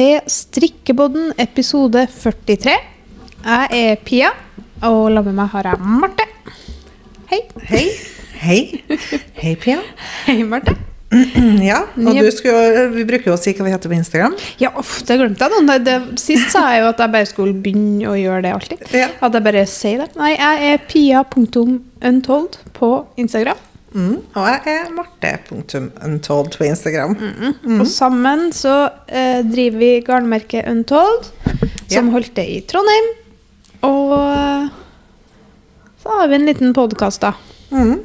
til Strikkebodden episode 43. Jeg er Pia, og sammen med meg har jeg Marte. Hei. Hei. Hei. Hei, Pia. Hei, Marte. Ja, og du skulle, vi bruker jo å si hva vi heter på Instagram. Ja, uff, det glemte jeg. nå. Det, sist sa jeg jo at jeg bare skulle begynne å gjøre det alltid. Ja. At jeg bare sier det. Nei, jeg er pia.untold på Instagram. Mm. Og jeg er marte.untold på Instagram. Og sammen så eh, driver vi garnmerket Untold, som Ja. holdt til i Trondheim. Og eh, så har vi en liten podkast, da, Mm.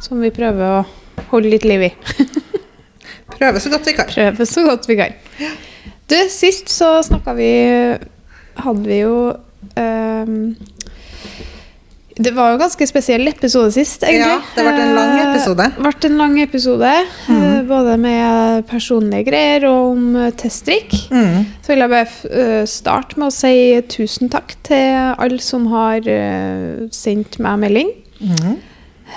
som vi prøver å holde litt liv i. Prøver så godt vi kan. Prøver så godt vi kan. Du, sist så snakka vi Hadde vi jo ehm, Det var jo en ganske spesiell episode sist, egentlig. Ja, det ble en lang episode. Eh, ble en lang episode, mm. Både med personlige greier og om testdrikk. Mm. Så vil jeg bare eh, starte med å si tusen takk til alle som har eh, sendt meg melding. Mm.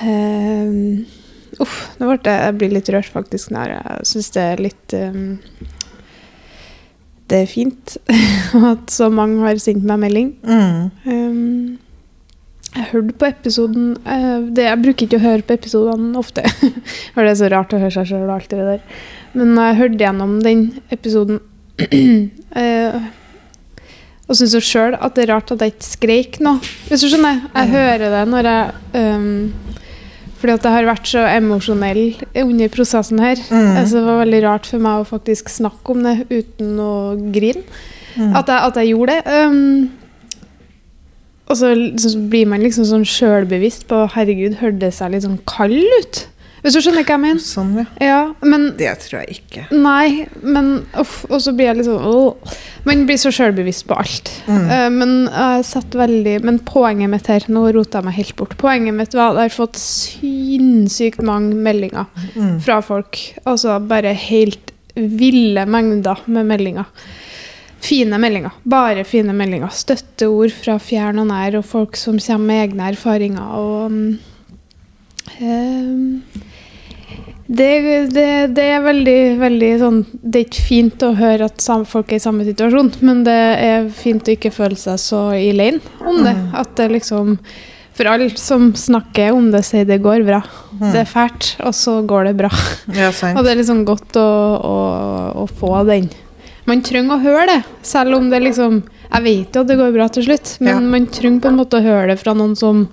Eh, uff, nå ble jeg, jeg blir litt rørt faktisk når jeg syns det er litt um, Det er fint at så mange har sendt meg melding. Mm. Eh, jeg hørte på episoden uh, det, Jeg bruker ikke å høre på episodene ofte. For det er så rart å høre seg sjøl og alt det der. Men jeg hørte gjennom den episoden uh, og syns sjøl at det er rart at jeg ikke skreik nå. Hvis du skjønner? Jeg hører det når jeg um, Fordi at jeg har vært så emosjonell under prosessen her. Mm. Altså, det var veldig rart for meg å faktisk snakke om det uten å grine. Mm. At, jeg, at jeg gjorde det. Um, og så, så blir man liksom sånn sjølbevisst på Herregud, hørtes det seg litt sånn kald ut? Hvis du skjønner hva jeg mener? Sånn, ja. Ja, men Det tror jeg ikke. Nei, men uff, Og så blir jeg litt sånn åh. Man blir så sjølbevisst på alt. Mm. Uh, men jeg satt veldig Men poenget mitt her Nå rota jeg meg helt bort. Poenget mitt var at jeg har fått sinnssykt mange meldinger Mm. fra folk. Altså bare helt ville mengder med meldinger. Fine meldinger. Bare fine meldinger. Støtteord fra fjern og nær, og folk som kommer med egne erfaringer. Og mm, eh, det, det, det er veldig, veldig sånn Det er ikke fint å høre at folk er i samme situasjon, men det er fint å ikke føle seg så alene om det. At det liksom For alle som snakker om det, sier det går bra. Det er fælt, og så går det bra. Ja. Og det er liksom godt å, å, å få den. Man trenger å høre det, selv om det liksom Jeg vet jo at det går bra til slutt, men Ja. man trenger på en måte å høre det fra noen som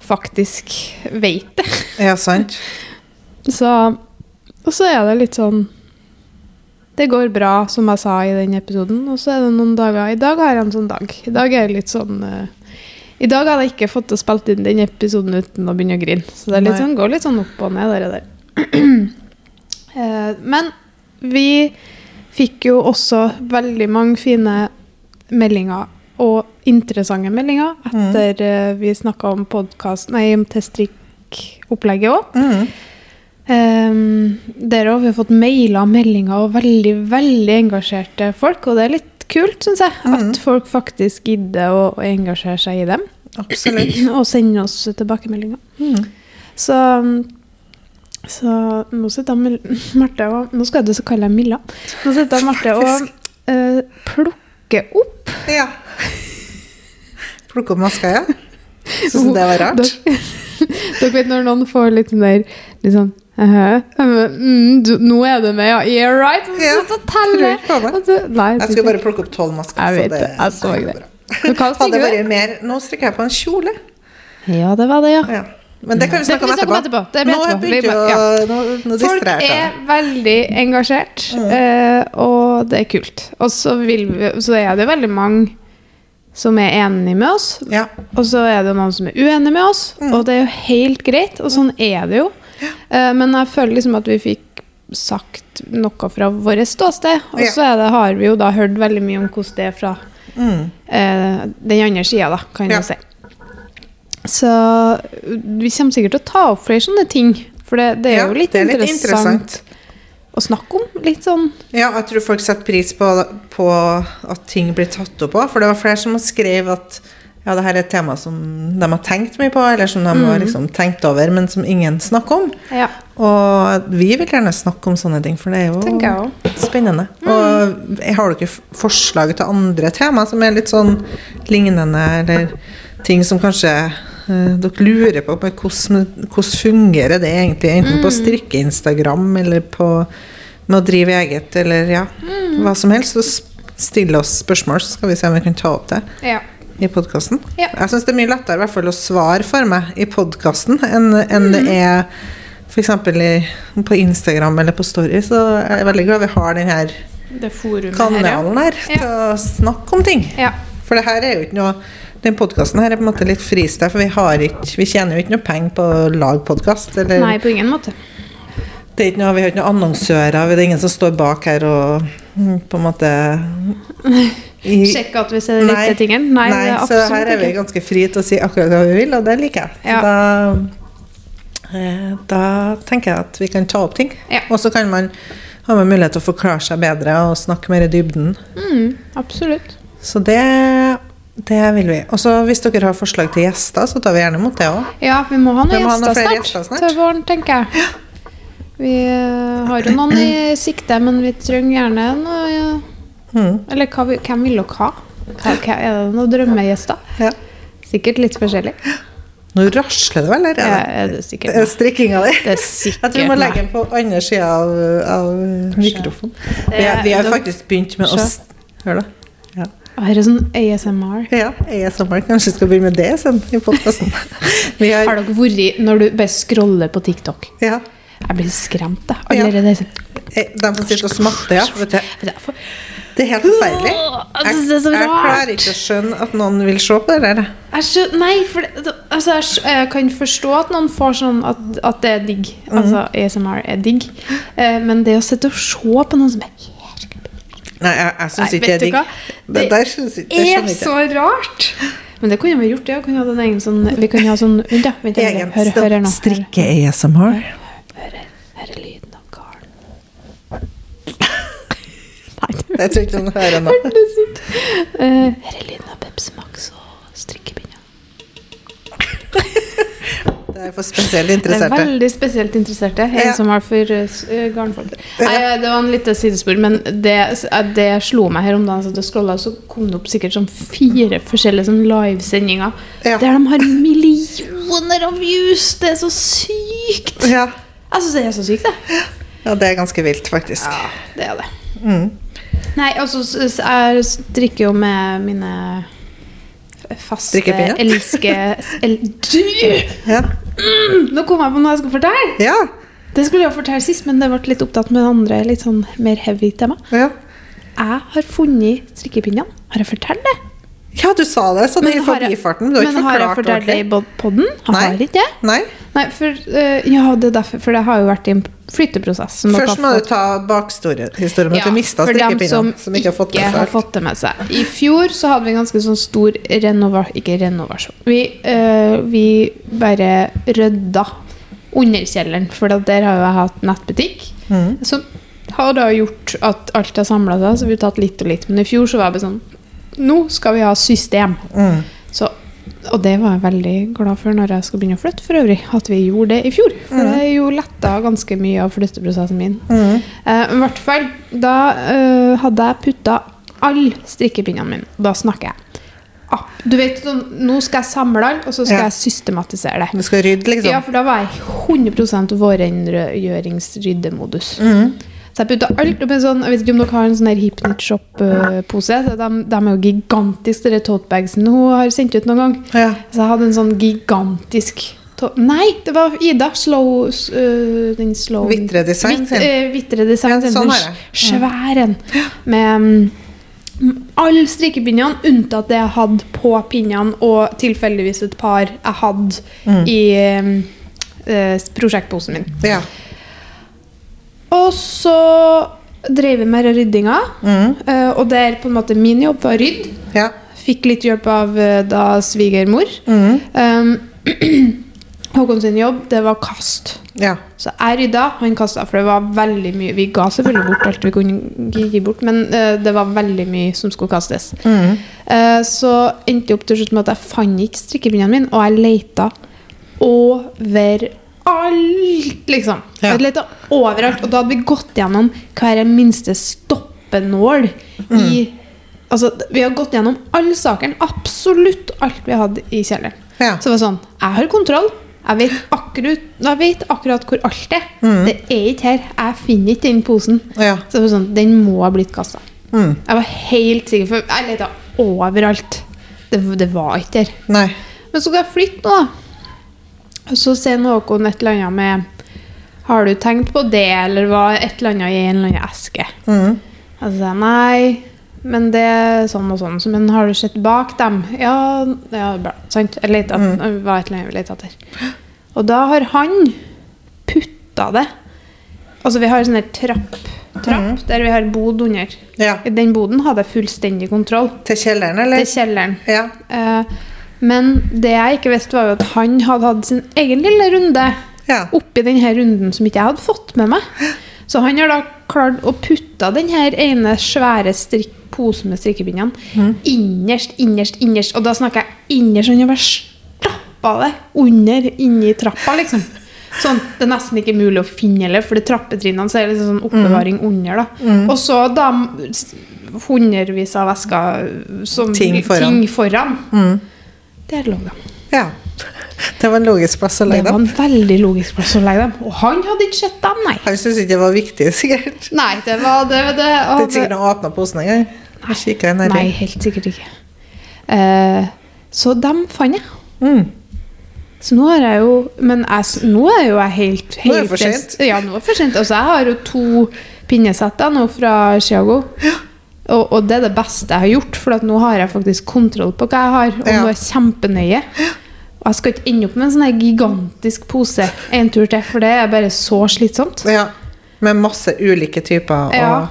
faktisk vet det. Ja, sant. Så, og så er det litt sånn Det går bra, som jeg sa i den episoden. Og så er det noen dager I dag har jeg en sånn dag. I dag er det litt sånn eh, I dag hadde jeg ikke fått til å spille inn den episoden uten å begynne å grine. Så det er litt sånn, går litt sånn opp og ned, det der. Eh, Men vi fikk jo også veldig mange fine meldinger og interessante meldinger etter mm. vi snakka om podkast Nei, om testrikkopplegget òg. Mm. Um, der òg har vi fått mailer og meldinger og veldig, veldig engasjerte folk. Og det er litt kult, syns jeg, at folk faktisk gidder å, å engasjere seg i dem. Absolutt. Og sende oss tilbakemeldinger. Mm. Så, så nå sitter Marte og Nå skal jeg så kalle jeg Milla. Nå sitter Marte og uh, plukker opp Ja. Plukke opp maska, ja. Syns du det var rart? Dere, vet når noen får litt sånn der Litt sånn «Hæ?» mm, du, Nå er det med, ja. Yeah, right? Og så og teller. Så- Nei, Jeg skulle bare plukke opp tolv masker. Jeg så vet det. Jeg så det. Hadde det vært mer Nå strikker jeg på en kjole. Ja, det var det, ja. Ja. Men det kan vi snakke kan vi snakke om etterpå. etterpå. Det Nå jeg etterpå. begynt å ja. Nå, nå Folk er veldig engasjert, mm. og det er kult. Og så, vi, så er det veldig mange som er enige med oss, Ja. og så er det noen som er uenige med oss, Mm. og det er jo helt greit, og sånn er det jo. Ja. men jeg føler liksom at vi fikk sagt noe fra vårt ståsted, og så det, har vi jo da hørt veldig mye om hvordan det er fra Mm. eh, den andre sida, da, kan Ja. du si. Så vi kommer sikkert til å ta opp flere sånne ting, for det, det er Ja, jo litt, er litt interessant, interessant. å snakke om. Litt sånn Ja, jeg tror folk setter pris på, på at ting blir tatt opp òg. For det var flere som skrev at ja, det her er et tema som de har tenkt mye på, eller som de Mm. har liksom tenkt over, men som ingen snakker om. Ja, Og vi vil gjerne snakke om sånne ting, for det er jo spennende. Mm. Og jeg har du ikke forslag til andre tema som er litt sånn lignende, eller ting som kanskje eh, dere lurer på, på hvordan, hvordan fungerer det egentlig, enten på strikke-Instagram eller på med å drive eget, eller ja, hva som helst. Så still oss spørsmål, så skal vi se om vi kan ta opp det Ja. i podkasten. Ja. Jeg syns det er mye lettere i hvert fall å svare for meg i podkasten enn enn det er f.eks. på Instagram eller på Story. Så jeg er veldig glad vi har denne kanalen her, ja. til å snakke om ting. ja. For det her er jo ikke noe den podkasten her er på en måte litt freestyle, for vi, har ikke, vi tjener jo ikke noe penger på å lage podkast. Nei, på ingen måte. Det er ikke noe, vi har ikke noen annonsører, det er ingen som står bak her og mm, på en måte Sjekke at vi ser de riktige tingene? Nei, det er så her er vi ganske fri til å si akkurat hva vi vil, og det liker jeg. Ja. Da, eh, da tenker jeg at vi kan ta opp ting. Ja. Og så kan man ha mulighet til å forklare seg bedre og snakke mer i dybden. Mm, absolutt. Så det, det vil vi. Og så hvis dere har forslag til gjester, så tar vi gjerne imot det òg. Ja, vi må ha noen må ha noen gjester, snart, gjester snart. til våren, tenker jeg. Vi eh, har jo noen i sikte, men vi trenger gjerne noe ja. Mm. Eller vi- hvem vil dere ha? Hva, er det noen drømmegjester? Ja. Sikkert litt forskjellig. Nå rasler det vel, eller? Ja, er det det sikkert er meg. strikkinga di? Det Jeg tror vi må legge den på andre sida av, av mikrofonen. Vi, vi har faktisk begynt med å Hør, da. Ja. Er sånn ASMR. Ja, ASMR. Kanskje vi skal begynne med det sen i podkasten. Har har dere vært når du bare scroller på TikTok? ja, Jeg blir skremt, da. Ja. Allerede. sånn- eh, de som sitter og smatter, ja. Vet du. Det er Det helt forferdelig. Jeg Jeg, det er klarer ikke å skjønne at noen vil se på det der. Jeg nei, for det, det- altså, jeg, kan forstå at noen får sånn at, at det er digg. Mhm. Altså ASMR er digg. Eh, men det å sitte og se på noen som er Nei, jeg, jeg syns ikke det er digg. Det, der synes jeg, det er så rart! Men det kunne vi gjort, det. Kunne hatt en egen sånn Vi kunne ha sånn Vent, ja. Vent, Egen hør, hør. Hør, strikke-ASMR. hør, hør, lyden av garn. Nei, Jeg tror ikke hun hører er. Eh, her er lyden av Pepsi Max Det er for spesielt er interesserte. veldig spesielt interesserte. Ja. Som har for uh, garnfolk. Nei, eh, det var en liten sidespor, men det, eh, det slo meg her om dagen. Så det scrollet, så kom det opp sikkert sånn fire forskjellige sånn livesendinger Ja. der de har millioner av views. Det er så sykt! Ja. Jeg syns det er så sykt, det. ja, det er ganske vilt, faktisk. Ja, det er det. Mm. Nei, altså, jeg drikker jo med mine faste elske... El du! Ja. Nå kom jeg på noe jeg skulle fortelle! Ja. Det skulle jeg fortelle sist, men det ble litt opptatt med det andre litt sånn mer heavy tema. ja. Jeg har funnet strikkepinnene. Har jeg fortalt det? Ja, du sa det sånn i Men har forbifarten. Du har men ikke har jeg forklart fortalt det i podden? Har? Jeg har ikke det. Nei. Nei, for, uh, ja, det er derfor, for det har jo vært i en flytteprosess. som Først må du ta bakhistorien. Ja, for dem som, Som ikke har fått det har fått det med seg. I fjor så hadde vi en ganske sånn stor renova Ikke renovasjon. Vi, øh, vi bare rydda underkjelleren, for der har jeg hatt nettbutikk. Mm. Som har da gjort at alt har samla seg, så vi har tatt litt og litt. Men i fjor så var det sånn Nå skal vi ha system. Mm. Og det var jeg veldig glad for når jeg skal begynne å flytte, for øvrig. At vi gjorde det i fjor. For det jo letta ganske mye av flytteprosessen min. Mm. Eh, I hvert fall, da eh, hadde jeg putta alle strikkepinnene mine. Da snakker jeg. Ah, du vet, sånn, Nå skal jeg samle alle, og så skal Ja. jeg systematisere det. Du skal rydde, liksom. Ja, for da var jeg i 100 vårrengjøringsryddemodus. Mm. Så jeg putta alt oppi en sånn Jeg vet ikke om dere har en sånn her Hypnot Shop-pose. de, de er jo gigantiske, de totebagsen hun har sendt ut noen gang. Ja. Så jeg hadde en sånn gigantisk Nei, det var Ida. Slow uh, Den slow Vitre Design Vit, øh, Vitre Design. Ja, sånn den har jeg. Svær. Med um, alle strikkepinnene unntatt det jeg hadde på pinnene, og tilfeldigvis et par jeg hadde Mm. i um, uh, prosjektposen min. ja. Og så drev vi med ryddinga, Mm. øh, og er på en måte min jobb var å rydde. ja. Fikk litt hjelp av øh, da svigermor. Mm. Um, Håkon sin jobb, det var kast. Ja. Så jeg rydda, han kasta, for det var veldig mye Vi ga selvfølgelig bort alt vi kunne gi bort, men uh, det var veldig mye som skulle kastes. Mm. Uh, så endte det opp til slutt med at jeg fant ikke strikkepinnene mine, og jeg leita overalt, liksom. Ja. Jeg leita overalt, og da hadde vi gått gjennom hver minste stoppenål i Altså, vi har gått gjennom alle sakene, absolutt alt vi hadde i kjelleren. Ja. Så det var sånn Jeg har kontroll. Jeg vet akkurat, jeg vet akkurat hvor alt er. Mm. Det er ikke her. Jeg finner ikke den posen. Ja. Så det var sånn, Den må ha blitt kasta. Mm. Jeg var helt sikker, for jeg leta overalt. Det, det var ikke der. Nei. Men så skal jeg flytte nå, da. Så sier Håkon et eller annet med Har du tenkt på det, eller var et eller annet i en eller annen eske? Mm. Og så sier jeg nei, men det er sånn og sånn. Men har du sett bak dem? Ja, ja bra. Sant? Jeg lette Mm. var et eller annet vi lette etter. Og da har han putta det Altså, vi har en sånn trapp, trapp Mm. der vi har bod under. Ja. I den boden hadde jeg fullstendig kontroll. Til kjelleren, eller? Til kjelleren. Ja. Eh, men det jeg ikke visste, var jo at han hadde hatt sin egen lille runde Ja. oppi denne runden som ikke jeg hadde fått med meg. Så han har da klart å putte den her ene svære strikk, posen med strikkepinnene innerst, innerst, innerst. Og da snakker jeg innerst. Han har bare stappa det under inni trappa, liksom. Sånn, Det er nesten ikke mulig å finne heller, for det trappetrinnene så er det liksom sånn oppbevaring under. da. Og så da hundrevis av vesker som Ting foran. ting foran. Der lå de. ja. Det var en logisk plass å legge dem? Det var en veldig logisk plass å legge dem. Og han hadde ikke sett dem, nei. Han syntes ikke det var viktig, sikkert. Nei, det var det, det, Det er ikke sikkert han åpna posen engang. Nei. Nei, helt sikkert ikke. Eh, så dem fant jeg. Mm. Så nå har jeg jo Men jeg, nå er jo jeg helt, Nå er det for sent. Ja, nå er det for sent. Altså, jeg har jo to pinnesetter nå fra Chiago. Og, og det er det beste jeg har gjort, for nå har jeg faktisk kontroll på hva jeg har. Og Ja. nå er jeg kjempenøye. Og jeg skal ikke ende opp med en sånn gigantisk pose en tur til, for det er bare så slitsomt. Ja. Med masse ulike typer. Og Ja.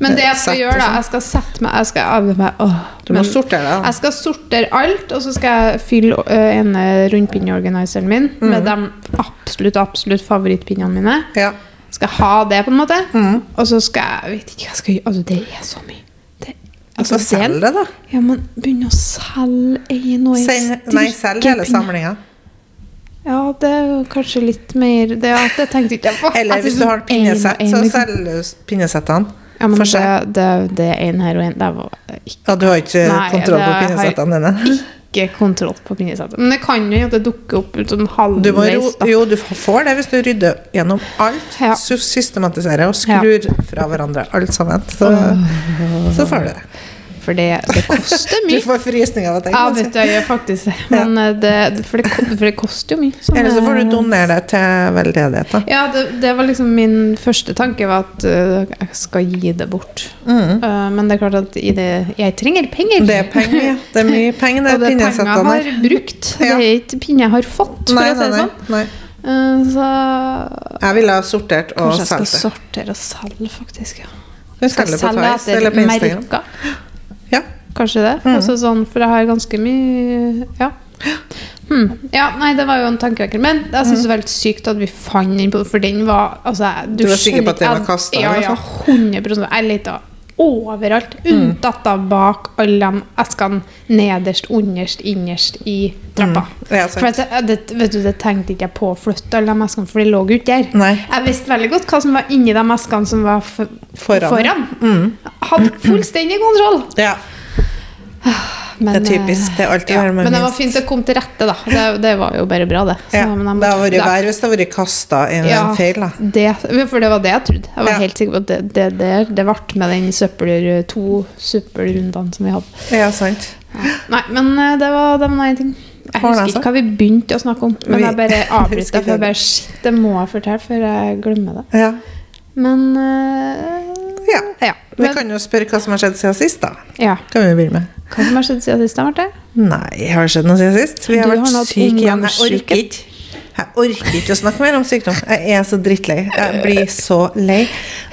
Men det jeg skal gjøre, da sånn. Jeg skal sette meg Jeg skal øve meg åh, Du må sortere det. Jeg skal sortere alt, og så skal jeg fylle ø, ene rundpinneorganiseren min Mm. med de absolutt absolutt favorittpinnene mine. Ja. Skal ha det, på en måte. Mm. Og så skal jeg jeg vet ikke hva jeg skal gjøre. Altså, det er så mye. Det, altså, selg det, da. Ja, men begynne å selge en og en Send, nei, selg hele samlinga. Ja, det er kanskje litt mer Det, ja, det tenkte ikke jeg på. Eller hvis du har pinnesett, så liksom. selg pinnesettene. Ja, men det, det, det er en her og en Det var ikke Ja, du har ikke kontroll på pinnesettene dine. Ikke kontroll på pinnesettet. Men det kan jo at det dukker opp sånn halvveis. Du jo, du får det hvis du rydder gjennom alt. Ja. sy- Systematiserer og skrur fra hverandre alt sammen. Så, så får du det. For det, det koster Du får frysninger av å tenke på det. Ja, faktisk det. Men eh, det, for, det for det koster jo mye. Eller så får du donere det til veldedighet. da. Ja, det, det var liksom min første tanke, var at eh, jeg skal gi det bort. Mm. Eh, men det er klart at i det, jeg trenger penger. Det er penger. Det er mye penger, Og det det er penger jeg pinnesettene har der. brukt. Ja. Det er ikke penger jeg har fått, for Nei, å si det sånn. nei. Så Jeg ville ha sortert og kanskje jeg skal solgt sortere og selge, faktisk. Ja. Du Skal selger på selge Twice eller på Instagram. merker? Kanskje det. Mm. Altså sånn, for jeg har ganske mye Ja. Hmm. ja, nei, det var jo en tankevekker. Men jeg syns det var helt sykt at vi fant den, på for den var altså, Du var sikker på at den var kasta? Ja, ja, altså? 100 Jeg leta overalt, unntatt da bak alle de eskene nederst, underst, innerst i trappa. Mm. Ja. For det, det, vet du, det tenkte ikke jeg på å flytte alle de eskene, for de lå jo ikke der. Nei. Jeg visste veldig godt hva som var inni de eskene som var Foran. foran. Mm. Hadde fullstendig kontroll. Ja, Men, det er typisk. Det er alltid ja, men det var fint det kom til rette, da. Det, det var jo bare bra, det. Så, Ja, jeg det hadde vært verre hvis det hadde vært kasta en Ja, en feil. da. det, for det var det jeg trodde. Jeg var Ja. helt sikker på at det, det, det, det ble med den søppel, to søppelrundene som vi hadde. Ja, sant. Nei, men eh, det var, det var ting. Jeg husker ikke hva vi begynte å snakke om, men jeg bare avbryter. For jeg bare, shit, det må jeg fortelle før jeg glemmer det. Ja. Men eh, ja. ja. Vi Men, kan jo spørre hva som har skjedd siden sist, da. ja. Kan vi begynne med. Hva som har skjedd siden sist? da, Marte? Nei, har det skjedd noe siden sist? Vi har Du vært har syke igjen. Jeg orker ikke. Jeg orker ikke å snakke mer om sykdom. Jeg er så drittlei. Jeg blir så lei.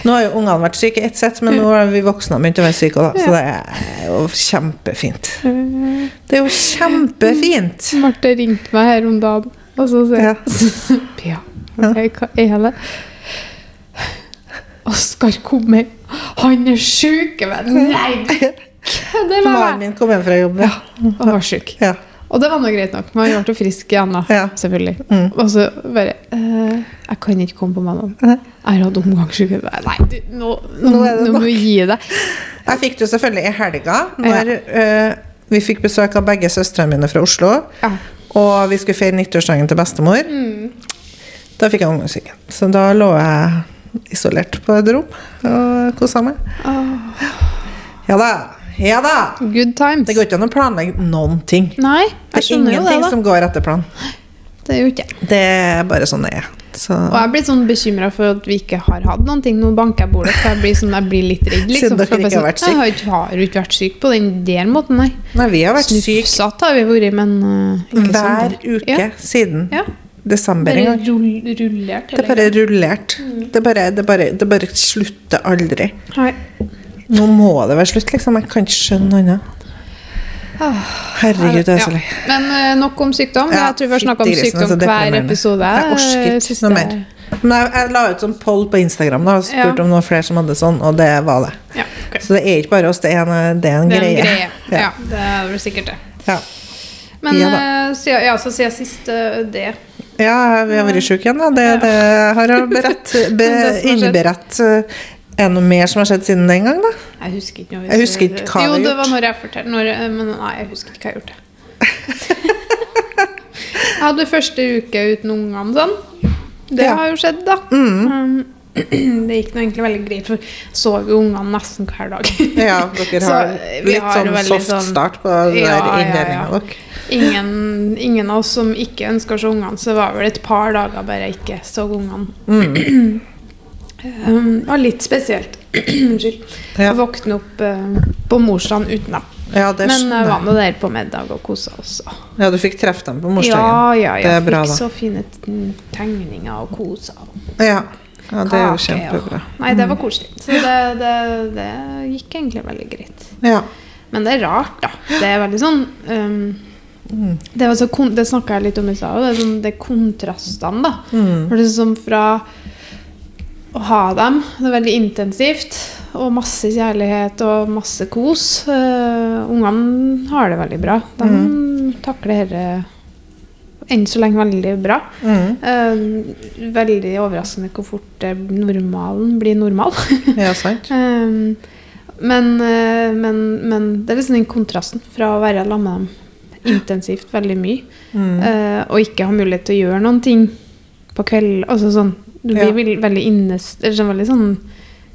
Nå har jo ungene vært syke ett sett, men nå har vi voksne begynt å være syke òg, så det er jo kjempefint. Det er jo kjempefint. Marte ringte meg her om dagen. Og så sier jeg ja. hva er det? Oskar kommer. Han er sjuk! Nei, kødder Mannen min kom hjem fra jobb. Ja. Han var sjuk. Ja. Og det var nå greit nok. Man ble jo frisk igjen, da. Ja. Selvfølgelig. Mm. Og så bare eh, Jeg kan ikke komme på mandag. Jeg har hatt omgangssyke. Nei, du, nå, nå, Nå det nå må du gi deg. Jeg fikk det selvfølgelig i helga, når eh, vi fikk besøk av begge søstrene mine fra Oslo. Ja. Og vi skulle feire 90-årsdagen til bestemor. Mm. Da fikk jeg omgangssyke. Så da lå jeg isolert på et rom og kosa meg. Ja da. Ja da. Good times. Det går ikke an å planlegge noen ting. Nei, Det er det, ingenting som går etter planen. Det er jo ikke jeg. Det er bare sånn det er. Så Og jeg blir sånn bekymra for at vi ikke har hatt noen ting. Nå banker jeg bordet, for jeg blir, sånn, jeg blir litt redd. Liksom, Siden dere ikke har vært syk Jeg har ikke, har ikke vært syk på den der måten, nei. Nei, vi har vært syke Snufsete har vi vært, men uh, hver sånn. uke Ja. siden Ja. Desember en gang. rull, rullert. Det er bare rullert. Det, bare, det, bare, det bare slutter aldri. Hei. Nå må det være slutt, liksom. Jeg kan ikke skjønne noe annet. Herregud, det er så lei. Ja. Men eh, nok om sykdom. Ja, jeg tror vi har snakka om grisen, sykdom altså, hver episode. Jeg orker eh, ikke noe mer. Men jeg, jeg la ut sånn poll på Instagram da, og spurte Ja. om noen flere som hadde sånn, og det var det. Ja, ok. Så det er ikke bare oss, det er en, det er en Det er en greie. greie. Ja. Ja. det er vel sikkert det. Ja. Men Ja eh, siden, ja, så siden sist eh, det ja, vi har vært syke igjen, da. Det, det har jeg beredt, be, innberedt. eh, Er det noe mer som har skjedd siden den gang, da? Jeg husker ikke. Jeg husker ikke hva Jo, vi har det var når jeg fortalte når, Men nei, jeg husker ikke hva jeg har gjort. jeg hadde første uke uten ungene sånn. Det Ja. har jo skjedd, da. Um, det gikk nå egentlig veldig greit, for jeg så jo ungene nesten hver dag. Ja, dere har så, litt har sånn soft sånn- start på den Ja, der ja, inndelingen ja. Ingen, ingen av oss som ikke ønska å se ungene, så var vel et par dager bare ikke så ungene. Mm. Um, det var litt spesielt. Unnskyld. Ja. Å våkne opp uh, på morsdagen uten dem. Ja, det Men jeg var nå der på middag og kosa oss. Ja, du fikk treffe dem på morsdagen. Ja, ja, Det jeg bra, fikk da. så fine tegninger og kosa. Ja. ja, det er jo kjempebra. og- Nei, det var koselig. Så det, det, det gikk egentlig veldig greit. Ja. Men det er rart, da. Det er veldig sånn um, Mm. Det, var så det snakka jeg litt om i stad. og Det er sånn, det er kontrastene, da. Mm. For det er sånn fra å ha dem Det er veldig intensivt. Og masse kjærlighet og masse kos. Uh, Ungene har det veldig bra. De Mm. takler dette enn så lenge veldig bra. Mm. Uh, veldig overraskende hvor fort eh, normalen blir normal. Ja, sant. Uh, men, men, men det er liksom den kontrasten fra å være sammen med dem intensivt veldig mye, Mm. eh, og ikke ha mulighet til å gjøre noen ting på kveld. Altså sånn, du blir Ja. vel- veldig innes... Eller sånn veldig sånn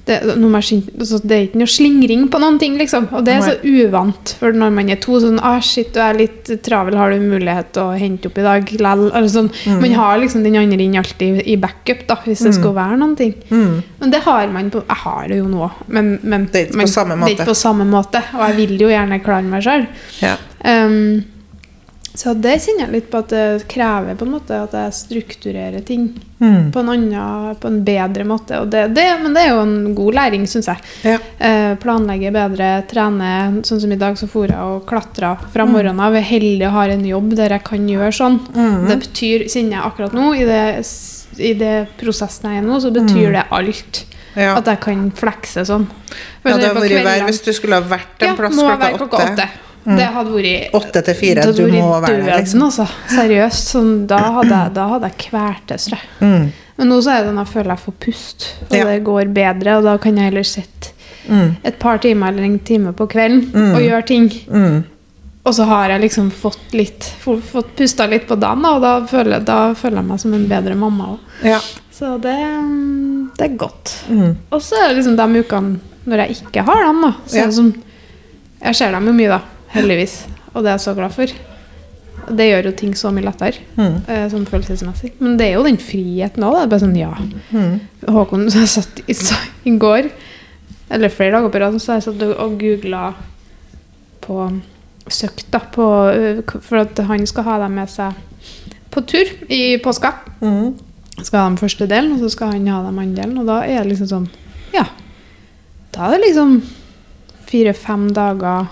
det, altså, det er ikke noe slingring på noen ting, liksom. Og det er så uvant. For når man er to sånn ah, shit, du er litt travel, har du mulighet til å hente opp i dag? Sånn. Mm. Man har liksom den andre inn alltid i backup, da, hvis det Mm. skulle være noen ting. Mm. Men det har man på Jeg har det jo nå, men, men Det er man- Det er måte. ikke på samme måte. Og jeg vil jo gjerne klare meg sjøl. Ja. Um, så det kjenner jeg litt på at det krever på en måte at jeg strukturerer ting Mm. på en annen, på en bedre måte. Og det, det, men det er jo en god læring, syns jeg. Ja. Eh, planlegge bedre, trene. Sånn som i dag, så for jeg og klatra fra Mm. morgenen av. Jeg er heldig og har en jobb der jeg kan gjøre sånn. Mm. Det betyr, kjenner jeg akkurat nå, i det, i det prosessen jeg er i nå, så betyr Mm. det alt. Ja. At jeg kan flekse sånn. For ja, det hadde vært verre hvis du skulle ha vært en ja, plass jeg klokka åtte. Mm. Det hadde vært Åtte til fire. Du må være der, liksom. altså. Seriøst. Sånn, da, hadde jeg, da hadde jeg kvertes, tror jeg. Mm. Men nå så er det når jeg føler jeg får pust, og Ja. det går bedre. Og da kan jeg heller sitte Mm. et par timer eller en time på kvelden Mm. og gjøre ting. Mm. Og så har jeg liksom fått litt fått pusta litt på dagen, da, og da føler, da føler jeg meg som en bedre mamma òg. Ja. Så det, det er godt. Mm. Og så er det liksom de ukene når jeg ikke har dem, da. Så Ja. er sånn, jeg ser dem jo mye, da. Heldigvis. Og det er jeg så glad for. Det gjør jo ting så mye lettere, Mm. eh, sånn følelsesmessig. Men det er jo den friheten òg. Bare sånn, ja. Mm. Håkon så jeg satt i, så, i går, eller flere dager på rad, så jeg satt og- og googla på Søkt, da, på, for at han skal ha dem med seg på tur i påska. Mm. Skal ha dem første delen, og så skal han ha dem andre delen. Og da er det liksom sånn Ja. Da er det liksom fire-fem dager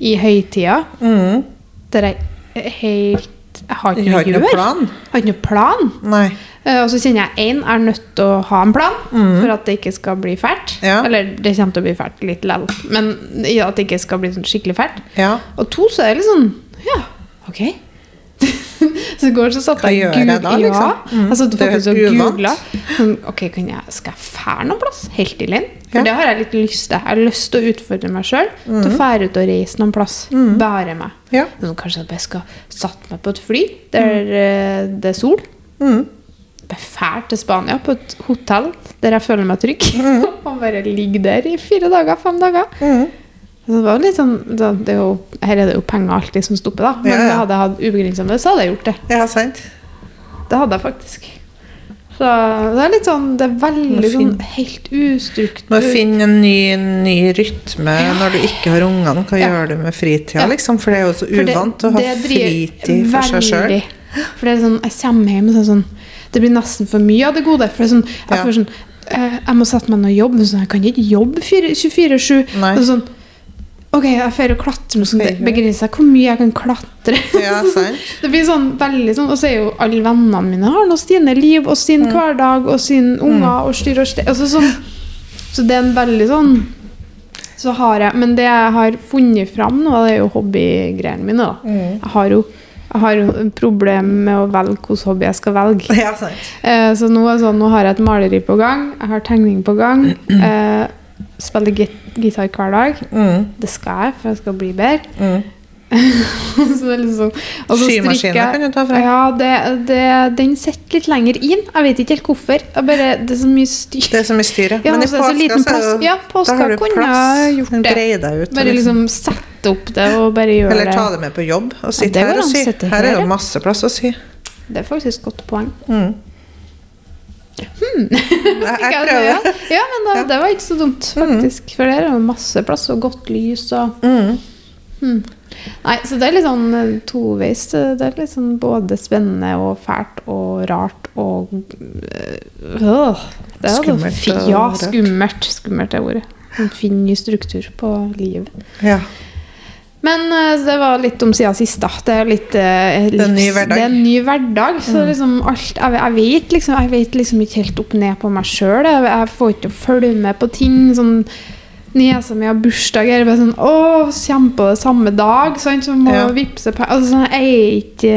i høytida Mm. der jeg helt Jeg har ikke noe gjør. plan? Jeg har ikke noe plan. Nei. Eh, og så kjenner jeg én er nødt til å ha en plan for at det ikke skal bli fælt. Ja. Eller det kommer til å bli fælt litt likevel, men ja, at det ikke skal bli sånn skikkelig fælt. Ja. Og to, så er det litt sånn Ja, ok. så i går så satt jeg og jeg liksom? Ja, Mm. jeg satt faktisk og googla. Sånn, ok, jeg, skal jeg fære noen plass? Helt alene? For Ja. det har jeg litt lyst til. Jeg har lyst til å utfordre meg sjøl til å fære ut og reise noen plass. Bare meg. Ja. Sånn, kanskje jeg bare skal satt meg på et fly der mm. det er sol. Mm. Bare til Spania på et hotell der jeg føler meg trygg. og bare ligge der i fire dager, fem dager. Mm. Så Det var litt sånn, det er jo, her er det jo penger alltid som stopper, da. Men Ja, ja. hadde jeg hatt ubegrensa med det, så hadde jeg gjort det. ja, sant. Det hadde jeg faktisk. Så det er litt sånn Det er veldig sånn helt ustrukturert. Må finne en ny, ny rytme når du ikke har ungene. Hva Ja. gjør du med fritida, Ja. liksom? For det er jo så uvant å ha fritid for seg sjøl. For det er sånn, jeg kommer hjem og så er sånn Det blir nesten for mye av det gode. For det er sånn, jeg Ja. får sånn eh, Jeg må sette meg ned og jobbe. Sånn, jeg kan ikke jobbe 24-7. Nei. Sånn, ok, jeg får klatre, noe sånt. begrenser hvor mye jeg kan klatre. Ja, sant. Det blir sånn veldig sånn Og så er jo alle vennene mine har nå sine liv og sin Mm. hverdag og sin unger og styr og stell. Altså sånn, så det er en veldig sånn Så har jeg Men det jeg har funnet fram nå, det er jo hobbygreiene mine. da Mm. Jeg har jo jeg har problem med å velge hvilken hobby jeg skal velge. Ja, sant. Eh, så nå, det sånn, nå har jeg et maleri på gang, jeg har tegning på gang. Eh, spiller git gitar hver dag. Mm. Det skal jeg, for jeg skal bli bedre. Mm. så det liksom, og så Symaskinen kan du ta fra. Ja, det, det, den sitter litt lenger inn. Jeg vet ikke helt hvorfor. Bare, det er så mye styr. Det er så mye styr, ja. Men i så er det påska så er det Ja, Da har du plass. gjort det. Deg ut. Bare liksom sette opp det og bare gjøre Eller ta det med på jobb og sitte ja, her og sy. Her er det masse plass å sy. Det er faktisk et godt poeng. Mm. Hmm. Jeg, jeg prøver. det? Ja, men da, det var ikke så dumt, faktisk. For der er jo masse plass og godt lys og Mm. hmm. Nei, så det er litt sånn eh, toveis. Det er litt sånn både spennende og fælt og rart og øh, Det er Skummelt Ja, skummelt. Skummelt er ordet. En fin ny struktur på livet. Ja. Men eh, det var litt om siden sist, da. Det er litt eh, er en ny hverdag. Det er en ny hverdag. Så liksom alt Jeg, jeg, vet liksom, jeg vet liksom ikke helt opp ned på meg sjøl. Jeg, jeg får ikke følge med på ting. Sånn Niesa mi har bursdag, jeg er bare sånn Å, kommer på det samme dag, sant? Så må Ja. vippse på altså, sånn, Jeg er ikke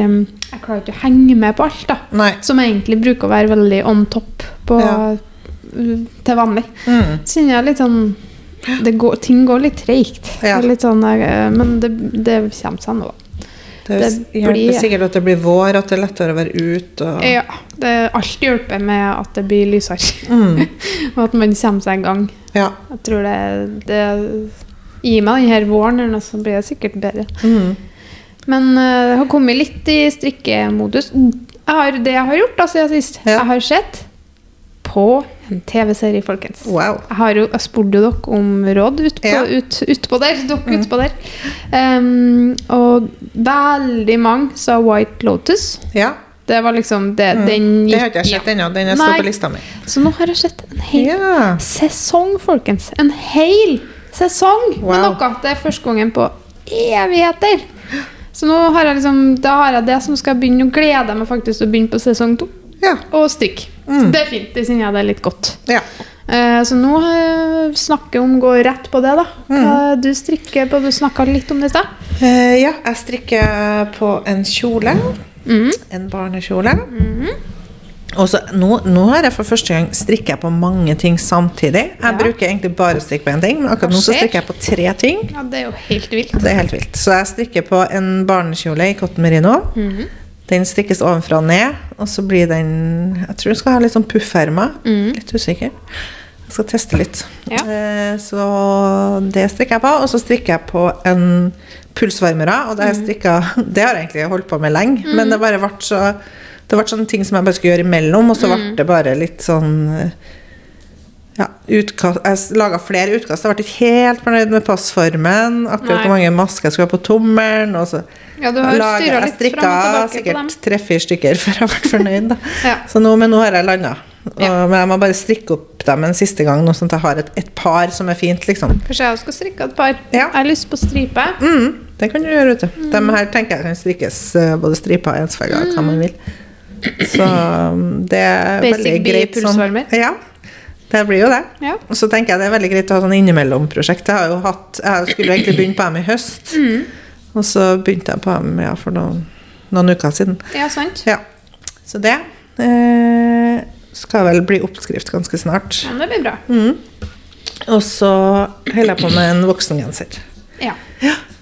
Jeg klarer ikke å henge med på alt, da. Nei. Som egentlig bruker å være veldig on top på, Ja. til vanlig. Mm. Så jeg litt sånn går, Ting går litt treigt. Ja. Sånn, eh, men det, det kommer seg nå. Det, Det hjelper blir- sikkert at det blir vår, at det er lettere å være ute. Og... Ja, det alt hjelper med at det blir lysere, Mm. og at man kommer seg i gang. Ja. Jeg tror det, det Gi meg denne våren, eller noe, så blir det sikkert bedre. Mm. Men eh, det har kommet litt i strikkemodus. Jeg har, det jeg har gjort da siden sist, Ja. jeg har sett på en TV-serie, folkens. Wow. Jeg har jo, jeg spurte dere om råd utpå Ja. ut, ut der. Dere utpå der. Um, og veldig mange sa White Lotus. Ja. Det var liksom det, Den gikk, Det har ikke jeg sett ennå. Den er står på lista mi. Så nå har jeg sett en hel Ja. sesong, folkens. En hel sesong Wow. med noe. Det er første gangen på evigheter. Så nå har jeg liksom, da har jeg det som skal begynne. Nå gleder jeg meg faktisk til å begynne på sesong to. Ja. Og strikk. Mm. Så det er fint. Det kjenner jeg det er litt godt. ja. Eh, Så nå eh, snakker om gå rett på det, da. Hva Du strikker på, du snakka litt om det i stad. Eh, ja, jeg strikker på en kjole. Mm. En barnekjole. Og så nå, nå har jeg for første gang strikker på mange ting samtidig. Jeg Ja. bruker egentlig bare å strikke på én ting, men akkurat nå så strikker jeg på tre ting. Ja, det er jo helt vilt. Det er helt vilt. Så jeg strikker på en barnekjole i cotton merino. Mhm. Den strikkes ovenfra og ned, og så blir den Jeg tror den skal ha litt sånn puffermer. Mm. Litt usikker. Jeg skal teste litt. Ja. Eh, Så det strikker jeg på. Og så strikker jeg på en pulsvarmere. Og det, har jeg det har jeg egentlig holdt på med lenge, men det bare ble så Det ble sånne ting som jeg bare skulle gjøre imellom, og så ble det bare litt sånn eh, ja, utkast, Jeg laga flere utkast. Jeg ble ikke helt fornøyd med passformen. Akkurat hvor mange masker jeg skulle ha på tommelen. Og så Ja, du har laget- jeg strikka sikkert tre-fire stykker før jeg ble fornøyd. Ja. Så nå, men nå har jeg landa. Ja. Men jeg må bare strikke opp dem en siste gang, nå, sånn at jeg har et, et par som er fint. liksom. Kanskje jeg også skal strikke et par. Ja. Jeg har lyst på stripe. Mm. det kan du gjøre, vet du. De her tenker jeg kan strikkes eh, både striper og ensfarger, hva man vil. Så um, det er Basic veldig greit sånn. Ja, det blir jo det. Ja. Og så tenker jeg det er veldig greit å ha sånn innimellom-prosjekt. Jeg har jo hatt Jeg skulle egentlig begynne på dem i høst, og så begynte jeg på dem ja, for noen, noen uker siden. ja, sant. Ja. Så det eh, skal vel bli oppskrift ganske snart. Ja, det blir bra. Mm. Og så holder jeg på med en voksengenser. Ja.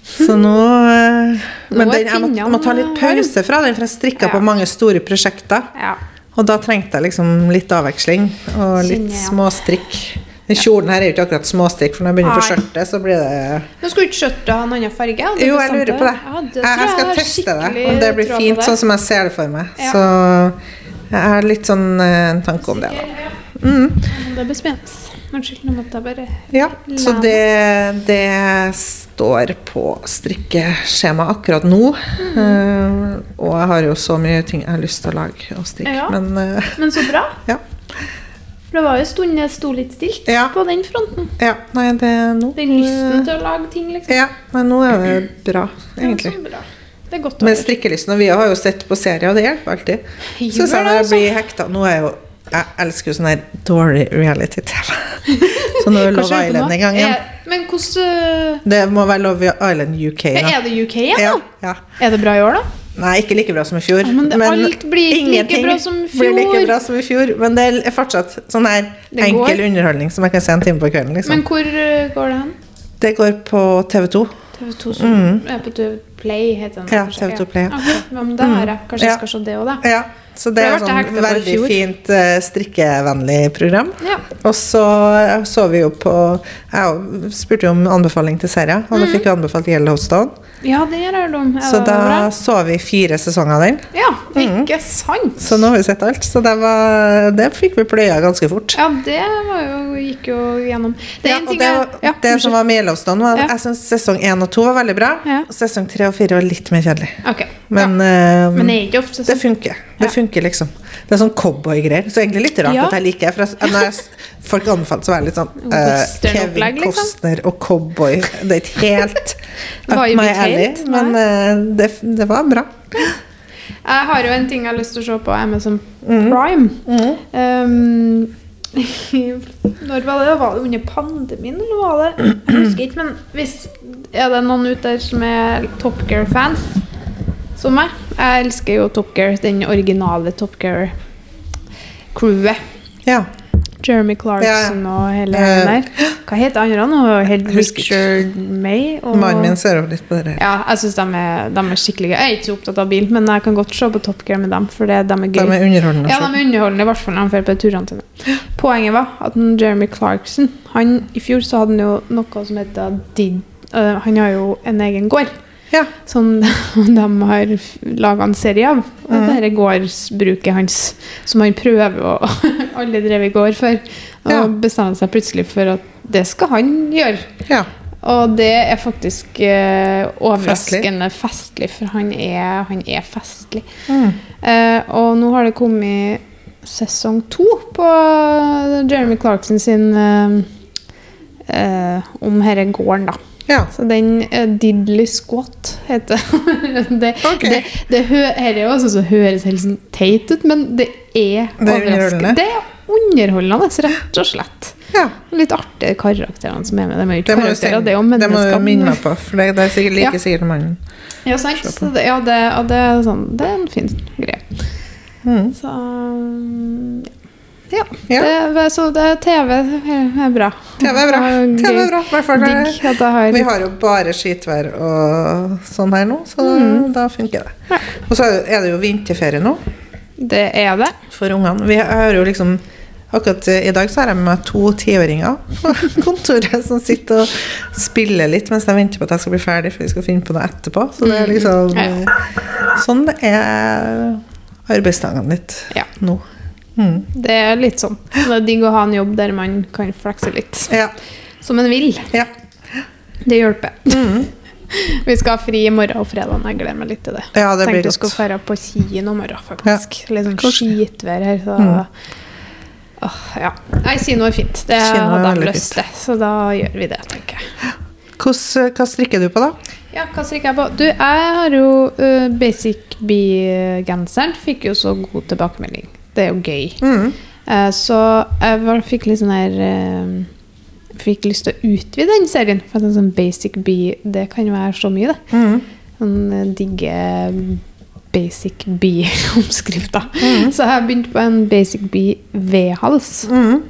Så nå eh, Men Nå den, jeg, må, må ta litt pause fra den, for jeg strikker Ja. på mange store prosjekter. ja. Og da trengte jeg liksom litt avveksling og litt småstrikk. Den kjolen her er jo ikke akkurat småstrikk, for når jeg begynner på skjørtet, så blir det Nå skulle ikke skjørtet ha en annen farge? Jo, jeg lurer på det. Ja, det Jeg, jeg skal jeg teste det, om det blir fint det. sånn som jeg ser det for meg. Ja. Så jeg har litt sånn eh, en tanke om det, da. Mm. Det blir spennende. Unnskyld, nå måtte jeg bare Ja, så det, det står på strikkeskjema akkurat nå. Mm. Uh, og jeg har jo så mye ting jeg har lyst til å lage og strikke, Ja. men uh, Men så bra. ja. For det var jo en stund jeg sto litt stilt Ja. på den fronten. ja. Nei, det nå Den lysten til å lage ting, liksom. Ja, men nå er det bra, egentlig. Ja, så bra. Det er godt å Med strikkelysten, og vi har jo sett på serier, og det hjelper alltid. Så jeg det, når jeg altså. blir hekta Nå er jeg jo Jeg elsker jo sånn her dårlig reality-TV. Så nå er Love Island i gang igjen. Er- Men hvordan Det må være Love Island UK, da. Er det UK igjen, Ja, da? ja. Er det bra i år, da? Nei, ikke like bra som i fjor. Ja, men det- alt blir ikke like bra som i Blir like bra som i fjor. Men det er fortsatt sånn her enkel går. underholdning som jeg kan se en time på kvelden. Men Liksom. hvor uh, går det hen? Det går på TV2. TV2 som er på TV Play, heter den. Mm. Ja, kanskje? TV2 Play, ja. Okay, men det har jeg. Kanskje jeg skal se det òg, da. Ja, så det er et sånn veldig fint eh, strikkevennlig program. Ja. Og så så vi jo på Jeg spurte jo om anbefaling til serier, og da fikk vi anbefalt Yellowstone. ja, det gjør de. Så da bra? så vi fire sesonger av den. Ja, ikke sant? Så nå har vi sett alt. Så det, var, det fikk vi pløya ganske fort. Ja, det var jo, gikk jo gjennom. Det Ja, ting det, jeg ja, det som var med Yellowstone, var jeg syns sesong én og to var veldig bra. Sesong tre og fire var litt mer kjedelig. Okay. Men, ja. eh, Men det ofte det sånn. funker. Det funker liksom. Det er sånn cowboygreier. Så egentlig litt rart Ja. at jeg liker det. For når jeg, folk anbefaler, så er det litt sånn uh, Kevin liksom. Costner og cowboy. Det er ikke helt Det up my alley, men uh, det, det var bra. Jeg har jo en ting jeg har lyst til å se på Amazon Mm. Mm. Um, når var det? Var det under pandemien, eller var det Jeg husker ikke, men hvis er det noen ute der som er Top Gear-fans, som meg Jeg elsker jo Top Gear, den originale Top Gear-crewet. Ja. Jeremy Clarkson og hele den der. Hva heter andre nå? Richard May? Og, Mannen min ser over litt på det. Ja, jeg syns de, de er skikkelig gøy. Jeg er ikke så opptatt av bil, men jeg kan godt se på Top Gear med dem, for det, de er gøy. De er underholdende. Ja, de er underholdende, i hvert fall når de drar på turene sine. Poenget var at Jeremy Clarkson han, I fjor så hadde han jo noe som heter Did. Uh, han har jo en egen gård Ja. som de har laga en serie av. Og Mhm. dette gårdsbruket hans, som han prøver å Alle drev i gård for. Og Ja. bestemte seg plutselig for at det skal han gjøre. ja. Og det er faktisk uh, overraskende festlig. for han er, han er festlig. Mm. Uh, og nå har det kommet sesong to på Jeremy Clarkson sin uh, om herre gården, da. Ja. Så den Diddley Squat heter det. Okay. Det, det her er jo også så høres helt sånn teit ut, men det er er overraskende. Det er underholdende, rett og slett. ja. Litt artige karakterene som er med. De er Det må du, karakterer, det er jo minne på, for det, det er sikkert like Ja. sikkert mannen. Ja, sant. Det, ja, det, det, er sånn, det er en fin greie. Mm. Så mm, ja. Ja. Det, så det, TV er bra. TV er bra. TV er bra. har Vi har jo bare skitvær og sånn her nå, så da funker det. Og så er det jo vinterferie nå Det er det. for ungene. Vi har jo liksom Akkurat i dag så har jeg med meg to tiåringer på kontoret som sitter og spiller litt mens de venter på at jeg skal bli ferdig, for vi skal finne på noe etterpå. Så det er liksom Ja. Sånn det er arbeidsdagene litt Ja. nå. Mm. Det er litt sånn. Det er digg å ha en jobb der man kan flekse litt. Ja. Som en vil. ja. Det hjelper. Mm. Vi skal ha fri i morgen og fredag. Jeg gleder meg litt til det. Ja, det Tenkte vi skulle dra på kino i morgen, faktisk. Litt sånn skitvær her. Så. Mm. Åh, ja. Nei, kino er fint. Det hadde jeg lyst til. Så da gjør vi det, tenker jeg. Hvordan, hva strikker du på, da? Ja, hva strikker jeg på? Du, jeg har jo uh, Basic Bee-genseren. Fikk jo så god tilbakemelding. Det er jo gøy. Mm. Eh, så jeg var, fikk litt sånn her eh, Fikk lyst til å utvide den serien. For at en sånn Basic Bee, det kan være så mye, det. Mm. Sånn eh, digge Basic Bee-oppskrifter. Mm. Så jeg har begynt på en Basic Bee V-hals. Mm.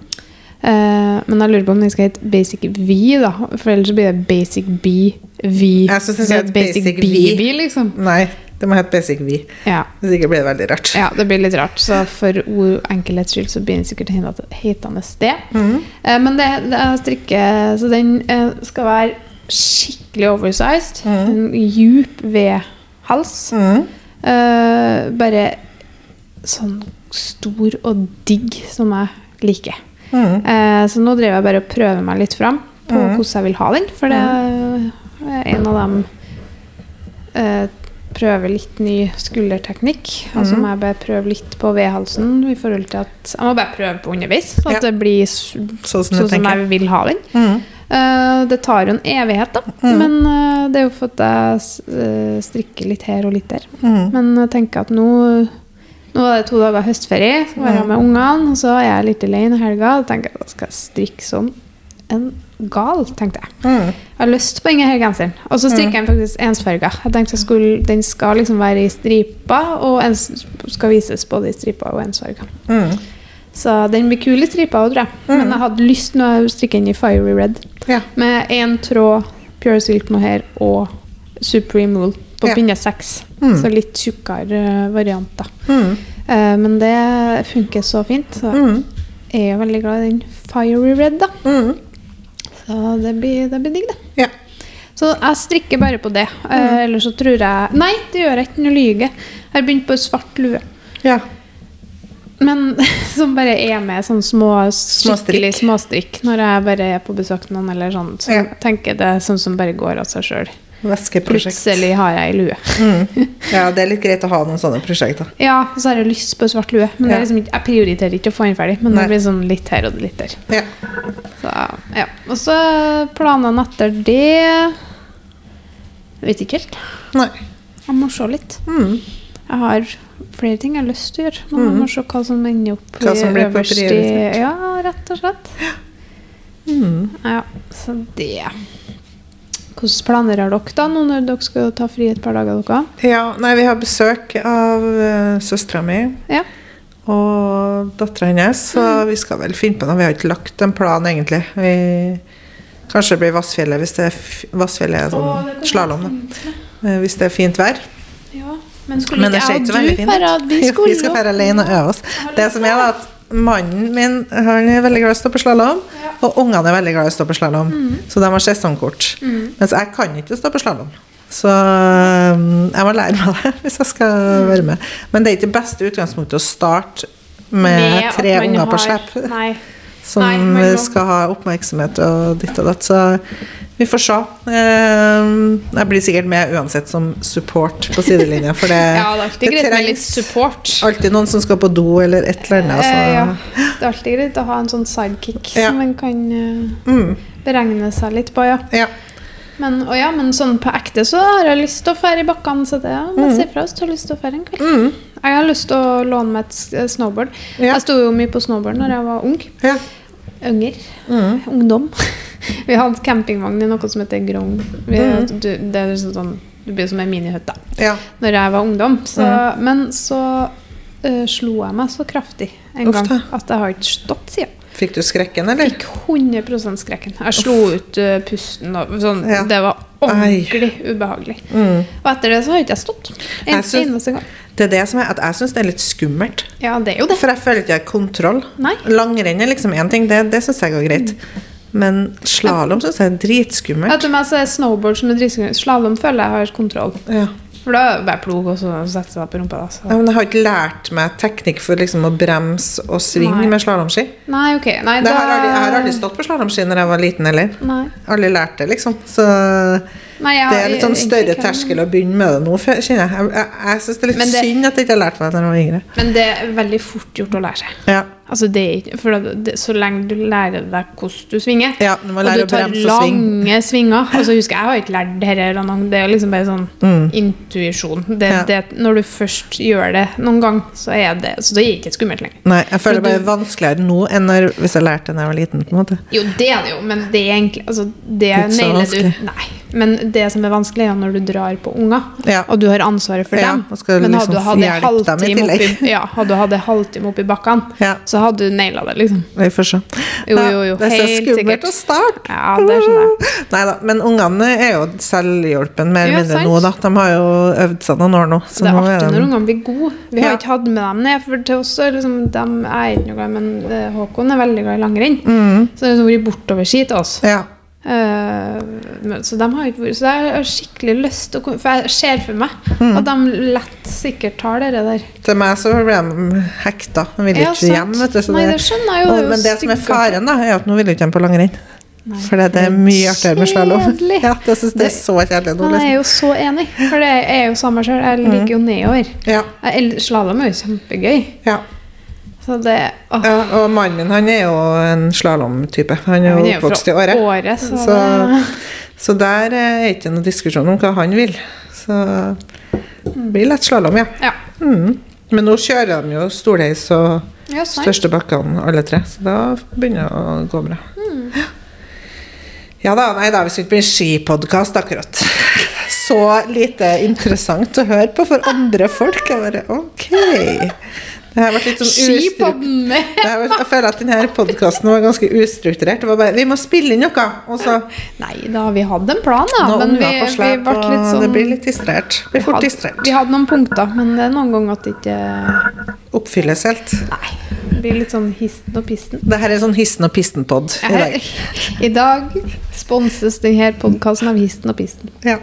Uh, men jeg lurer på om den skal hete Basic V, da. For ellers blir det Basic B, V. Jeg hete Basic B-V, liksom. Nei, det må hete Basic V. Ja. Hvis ikke blir det veldig rart. ja, det blir litt rart. Så for ord enkelhets skyld så blir den sikkert hetende det. Mm. Eh, men det, det strikke Så den eh, skal være skikkelig oversized. Mm. En djup V-hals. Mm. Eh, bare sånn stor og digg som jeg liker. Mm. Eh, så nå driver jeg bare og prøver meg litt fram på Mhm. hvordan jeg vil ha den. For det er en av dem prøver litt ny skulderteknikk. Og så Mhm. må jeg bare prøve litt på V-halsen. i forhold til at Jeg må bare prøve på underveis, så at Ja. det blir Sånn som sånn som jeg vil ha den. Mm. Uh, det tar jo en evighet, da. Mm. Men uh, det er jo for at jeg eh, strikker litt her og litt der. Mm. Men jeg tenker at nå Nå var det to dager høstferie, så var jeg med ungene, og så er jeg litt alene i helga. og tenker at jeg skal strikke som en gal, tenkte jeg. Mm. Jeg har lyst på denne genseren. Og så strikker jeg den faktisk ensfarga. Jeg tenkte jeg skulle, Den skal liksom være i striper, og ens, skal vises både i striper og ensfarga. Mm. Så den blir kul i striper òg, tror jeg. Men jeg hadde lyst til å strikke den i fiery red. Ja. Med én tråd pure silk mohair og supreme wool på Ja. pinne seks. Mm. Så litt tjukkere eh, variant, da. Mm. Eh, men det funker så fint. Så Mm. jeg er veldig glad i den fiery red, da. Så det blir, det blir digg, det. Ja. Så jeg strikker bare på det. Mm. Eh, Eller så tror jeg Nei, det gjør jeg ikke. Nå lyver jeg. Jeg har begynt på svart lue. ja. Men som bare er med sånn små, skikkelig Småstrikk. når jeg bare er på besøk til noen, eller sånn. Så Ja. tenker det sånn som bare går av seg sjøl. Væskeprosjekt. Plutselig har jeg lue. Mm. Ja, det er litt greit å ha noen sånne prosjekter. Ja, og så har jeg lyst på svart lue. Men det Ja. liksom ikke, jeg prioriterer ikke å få den ferdig. Men Nei. det blir sånn litt her og litt der. Ja. Så, ja. Og så planene etter det Jeg vet ikke helt. Nei. Jeg må se litt. Mm. Jeg har flere ting jeg har lyst til å gjøre, men jeg må se hva som ender opp Mm. Hva som blir øverst i. Ja, rett og slett. Mm. Ja, så det Hvilke planer har dere da, nå når dere skal ta fri et par dager? dere? Ja, nei, vi har besøk av uh, søstera mi Ja. og dattera hennes, så vi skal vel finne på noe. Vi har ikke lagt en plan, egentlig. Vi, kanskje det blir Vassfjellet hvis det er, Vassfjellet er sånn slalåm. Eh, Hvis det er fint vær. Ja, men skulle Men det ser ikke jeg og du fint ut. Vi Jo, Vi skal dra alene og øve oss. Det som er at Mannen min han er veldig glad i å stå på slalåm, og ungene er veldig glad i å stå på slalåm. Mm. Så de har sesongkort. Mens jeg kan ikke stå på slalåm. Så um, jeg må lære meg det hvis jeg skal Mm. være med. Men det er ikke det beste utgangspunktet å starte med, med tre unger unger på har- slep som Nei, skal ha oppmerksomhet og ditt og datt. Så vi får se. Eh, Jeg blir sikkert med uansett som support på sidelinja, for det, Ja, det litt support. alltid noen som skal på do eller et eller annet. Altså. ja. Det er alltid greit å ha en sånn sidekick Ja. som man kan eh, Mm, beregne seg litt på, ja. ja. Men, og ja, men sånn på ekte så har jeg lyst til å fære i bakkene. Så det ja, bare si fra hvis du har lyst til å fære en kveld. Mm, Jeg har lyst til å låne meg et eh, snowboard. Ja. Jeg sto jo mye på snowboard når jeg var ung. Yngre. Mm. Ungdom. Vi hadde campingvogn i noe som heter Grong. Vi, Mm. du, det er liksom sånn, du blir som en minihytte ja. når jeg var ungdom. Så, Mm. Men så uh, slo jeg meg så kraftig en Ofte. gang at jeg har ikke stått siden. Fikk du skrekken, eller? Fikk 100 skrekken. Jeg slo ut uh, pusten. Og sånn, Ja. Det var ordentlig ubehagelig. Mm. Og etter det så har ikke jeg stått. En Jeg synes, eneste gang. Det er det som er at jeg syns det er litt skummelt. Ja, det er jo det. For jeg føler ikke jeg har kontroll. Nei. Langrenn er liksom én ting, det, det syns jeg går greit. Men slalåm syns jeg er dritskummelt. Etter meg så er snowboard som er dritskummelt. Slalåm føler jeg har kontroll. Ja. For da bare plog og så sette seg på rumpa. Da, så. Ja, men jeg har ikke lært meg teknikk for liksom å bremse og svinge med slalåmski. Nei, ok. Nei, da... har aldri, jeg har aldri stått på slalåmski når jeg var liten heller. Nei. Aldri lært det, liksom. Så Nei, jeg det er litt sånn større ikke- terskel å begynne med det nå, kjenner jeg. Jeg, jeg, jeg syns det er litt det- synd at jeg ikke har lært meg det da jeg var yngre. Men det er veldig fort gjort å lære seg. Ja. Altså, det For det, så lenge du lærer deg hvordan du svinger, Ja, du og du tar lange svinger Altså, husker jeg, har ikke lært det her Det er liksom bare sånn intuisjon. Det, Mm. Ja. det, når du først gjør det noen gang, så er det Så det er ikke skummelt lenger. Nei, jeg føler For det er vanskeligere nå enn når, hvis jeg lærte det da jeg var liten. på en måte. Jo, det er det jo, men det er egentlig altså, Det nailer du. Nei. Men det som er vanskelig, er når du drar på unger, Ja. og du har ansvaret for Ja, dem. og skal men liksom hadde du dem oppi, ja, hadde du hatt en halvtime oppi bakkene, Ja. så hadde du naila det, liksom. Jo, jo, jo, det er så skummelt sikkert. å starte. Ja, det skjønner jeg. Nei da, men ungene er jo selvhjulpen mer eller mindre nå, da. De har jo øvd seg noen år nå. Så det er artig når ungene blir gode. Vi har Ja. ikke hatt med dem ned, for til oss liksom, de er ikke noe glad men eh, Håkon er veldig glad i langrenn. mm, Så det har liksom vært bortoverski til oss. Ja. Men, så de har ikke vært Så jeg har skikkelig lyst til å komme For jeg ser for meg Mm. at de lett sikkert tar det der. Til meg så ble de hekta. De ville Ja, ikke hjem. Vet du, så Nei, det, skjønner jeg jo. men det som er faren, da, er at nå vil ikke hjem på langrenn. Nei, For det, det er mye artigere med slalåm. Ja, det synes, det er så kjedelig nå. Men jeg Liksom. er jo så enig, for det er jo samme sjøl. Jeg liker jo nedover. Ja, Slalåm er jo kjempegøy. ja. Så det ja, og mannen min han er jo en slalåmtype. Han er jo oppvokst i fra året. så, Så- det- Så der er ikke noen diskusjon om hva han vil. Så det blir lett slalåm, ja. Ja. Mm. Men nå kjører de jo stolheis og ja, største bakkene, alle tre. Så da begynner det å gå bra. Ja da, nei da, vi skal ikke bli skipodkast akkurat. Så lite interessant å høre på for andre folk. Jeg bare, ok. Det har vært litt sånn Skipodden Jeg føler at denne podkasten var ganske ustrukturert. Det var bare, Vi må spille inn noe! Og så Nei da, vi hadde en plan, da. noen men vi, vi ble litt sånn det blir litt distrahert. Blir fort distrahert. Vi hadde noen punkter, men det er noen ganger at det ikke Oppfylles helt. Nei. Det blir litt sånn histen og pisten. Det her er sånn histen og pisten-pod i dag. I dag sponses denne podkasten av Histen og Pisten. Ja.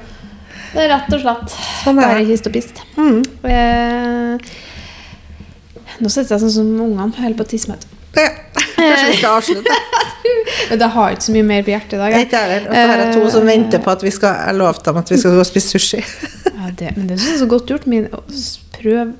Det er rett og slett Sånn bare hist og pist. Mm. Eh, nå sitter jeg sånn som ungene holder på å tisse meg ut. ja. Kanskje vi skal avslutte? Men jeg har ikke så mye mer på hjertet i dag. Ikke jeg heller. Har jeg to som venter på at vi skal Jeg lovte dem at vi skal gå og spise sushi. Ja, det, men det jeg er så godt gjort. Min, prøv,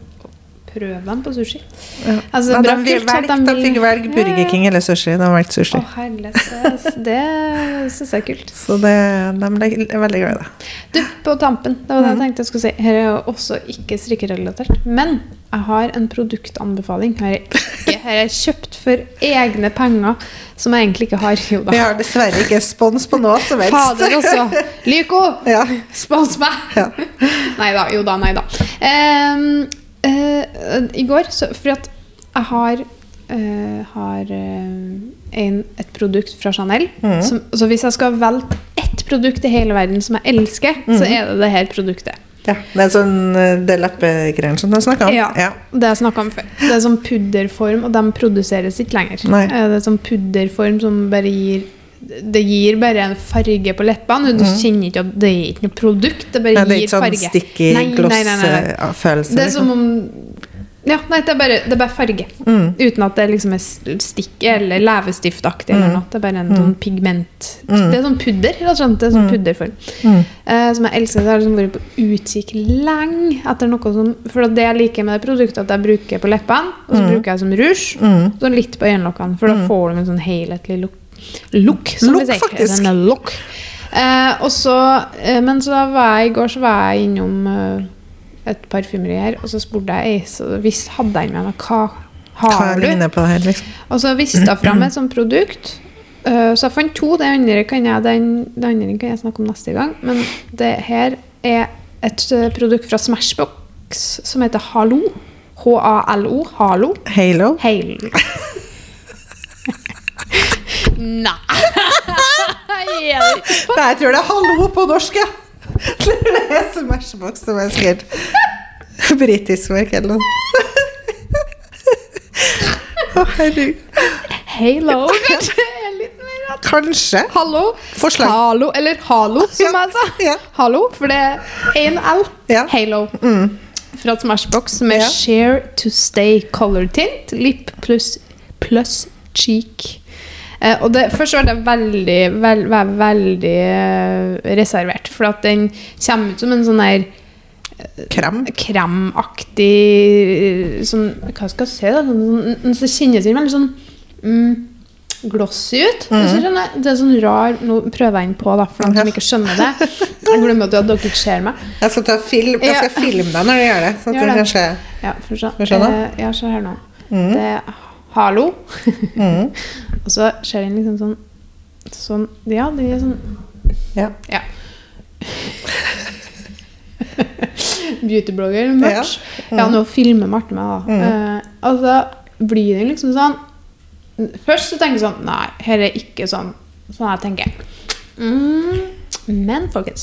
prøv dem på sushi. Ja. Altså, Ja, bra de, vil kult at velge, de vil- fikk velge Burger King eller sushi. De valgte sushi. Å, herlig, Det, det syns jeg er kult. Så det, de er veldig glad i det. Du, på tampen, det var det Mm. jeg tenkte jeg skulle si. Her er jo også ikke strikkerelatert. Men jeg har en produktanbefaling. Her er, ikke, her er kjøpt for egne penger som jeg egentlig ikke har. Jo Vi har dessverre ikke spons på noe som helst. Fader også. Lyko! Ja. Spons meg! Ja. Nei da. Jo da, nei da. Ehm, eh, I går, så, For at jeg har uh, har en, et produkt fra Chanel. Mm. Som, så hvis jeg skal velge ett produkt i hele verden som jeg elsker, så Mhm. er det det her produktet. ja. Det er sånn det leppegreiene som de snakker om. Ja. Ja. Det jeg snakka om før. Det er sånn pudderform, og de produseres ikke lenger. Nei. Det er sånn pudderform som bare gir Det gir bare en farge på leppene. Du kjenner ikke at det er ikke noe produkt, det bare nei, det gir sånn farge. sticky Nei, gloss, nei, gloss-følelse. Det er som om Ja, nei, det er bare, det er bare farge. Mm. Uten at det liksom er stikk eller leppestiftaktig eller Mm. noe. Det er bare en sånn pigment Mm. Det er sånn pudder. og slett. Det er sånn pudderform. Mm. Uh, som jeg elsker. Så jeg har liksom vært på utkikk lenge etter noe som For det jeg liker med det produktet, at jeg bruker på leppene, og så bruker jeg som rouge. Mm. Så litt på øyenlokkene, for da får du en sånn helhetlig look. Look, som Look, vi sier. faktisk. Den er look. Eh, og så, eh, men så da var jeg i går så var jeg innom eh, et parfymeri her, og så spurte jeg så hvis hadde jeg med meg hva Hva har du? på det her, liksom? Og så viste jeg fram et sånt produkt. eh, så jeg fant to. Det andre kan jeg, den, det andre kan jeg snakke om neste gang. Men det her er et eh, produkt fra Smashbox som heter Hallo. H-a-l-o. Halo. Halo? Hail. Nei? Nei, jeg tror det er hallo på norsk, ja. Det er Smashbox som er sikkert britisk verk eller noe. Å, herregud. Halo. Kanskje er litt mer. Kanskje. Hallo. Forslag. Halo, eller Halo, som Ja, jeg sa. ja. Hallo, for det er én L. Ja. Halo. Fra Smashbox med Ja. Share to Stay Color Tint. Lip pluss plus cheek. Eh, og det, først ble jeg veldig, veld, veld, veldig eh, reservert, for at den kommer ut som en sånn der Krem. kremaktig Sånn, hva skal jeg si da? Sånn, sånn, så kjennes den veldig sånn mm, glossy ut. Mm skjønner. Det er sånn rar Nå prøver jeg den på, da, for de som ikke skjønner det. Jeg glemmer at dere ikke ser meg. Jeg skal, ta film, jeg skal Ja. filme deg når du gjør det. Sånn Gjør det. Ja, for så, eh, ja, så her nå. Det hallo. Og så skjer det liksom sånn Sånn Ja, det er sånn Ja. Ja. Beautyblogger merch. Ja, nå filmer Marte meg, da. Eh, altså, blir det liksom sånn Først så tenker jeg sånn Nei, her er ikke sånn sånn jeg tenker. Mm, men folkens,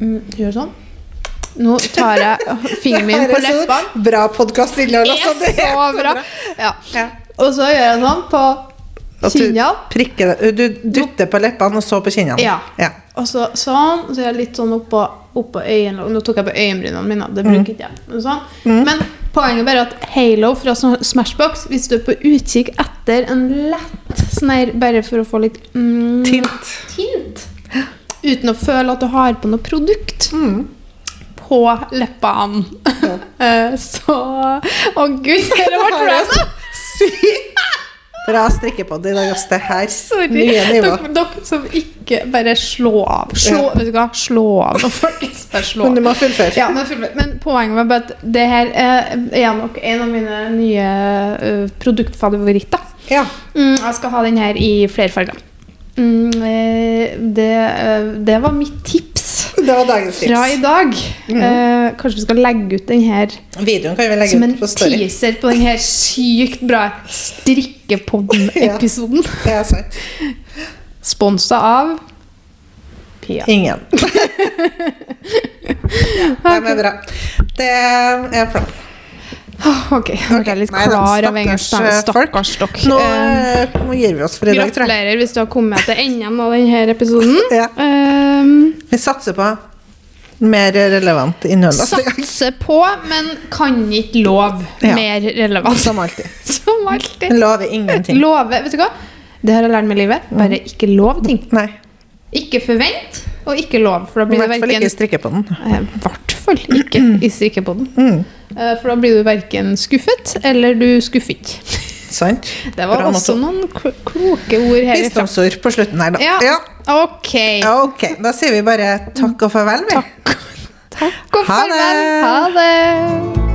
mm, gjør sånn. Nå tar jeg fingeren min på leppene. Bra. Altså, det er Så bra. Ja. Ja. Og så gjør jeg sånn på kinnene. prikker Du dytter på leppene, og så på kinnene. Ja. ja. Og så sånn, så gjør jeg litt sånn oppå, oppå øynene. Nå tok jeg på øyenbrynene mine, det bruker ikke jeg. Men Mm. Men poenget bare at Halo fra sånn Smashbox, hvis du er på utkikk etter en lett sånn her, bare for å få litt mm, Tint. tint, uten å føle at du har på noe produkt Mm. på leppene, Ja. så Å, gud, det ble så sykt bra strikkepod i dag, ass. Det her Sorry. nye nivå. Dere, dere som ikke bare slå av. Slå, Ja. vet du hva? Slå av nå, folkens. Bare slå Men du må fullføre. Ja, men, poenget var bare at det her er, nok en av mine nye uh, produktfavoritter. Ja. Mm, jeg skal ha den her i flere farger. Mm, eh, det, det var mitt tips Det var dagens fra i dag. dag. Eh, kanskje vi skal legge ut den her Videoen kan vi legge som en ut på Story. teaser på den her sykt bra strikkepodden-episoden. Sant. Sponsa av Pia. Ingen. ja, det er bra. Det er bra. Ok, nå er jeg litt Nei klar av engelsk. stakkars, eh. Stakkars stokk. Nå, Eh, eh, nå gir vi oss for i dag, tror jeg. Gratulerer hvis du har kommet til enden av denne episoden. Ja. Um, Vi satser på mer relevant innhold Satser på, men kan ikke love Ja. mer relevant. Som alltid. Som alltid. Lover ingenting. Love, vet du hva? Det har jeg lært med livet. Bare ikke lov ting. Nei. Ikke forvent, og ikke lov. For da I blir det hvert fall ikke strikke på den. Eh, I fall ikke i strikkepodden. Mm. For da blir du verken skuffet, eller du skuffer ikke. Sant? Det var Bra også noen kloke ord her. Visdomsord på slutten her, da. Ja. Ja. Ok. Ok, da sier vi bare takk og farvel. vi. Takk og Ha det. farvel. Ha det.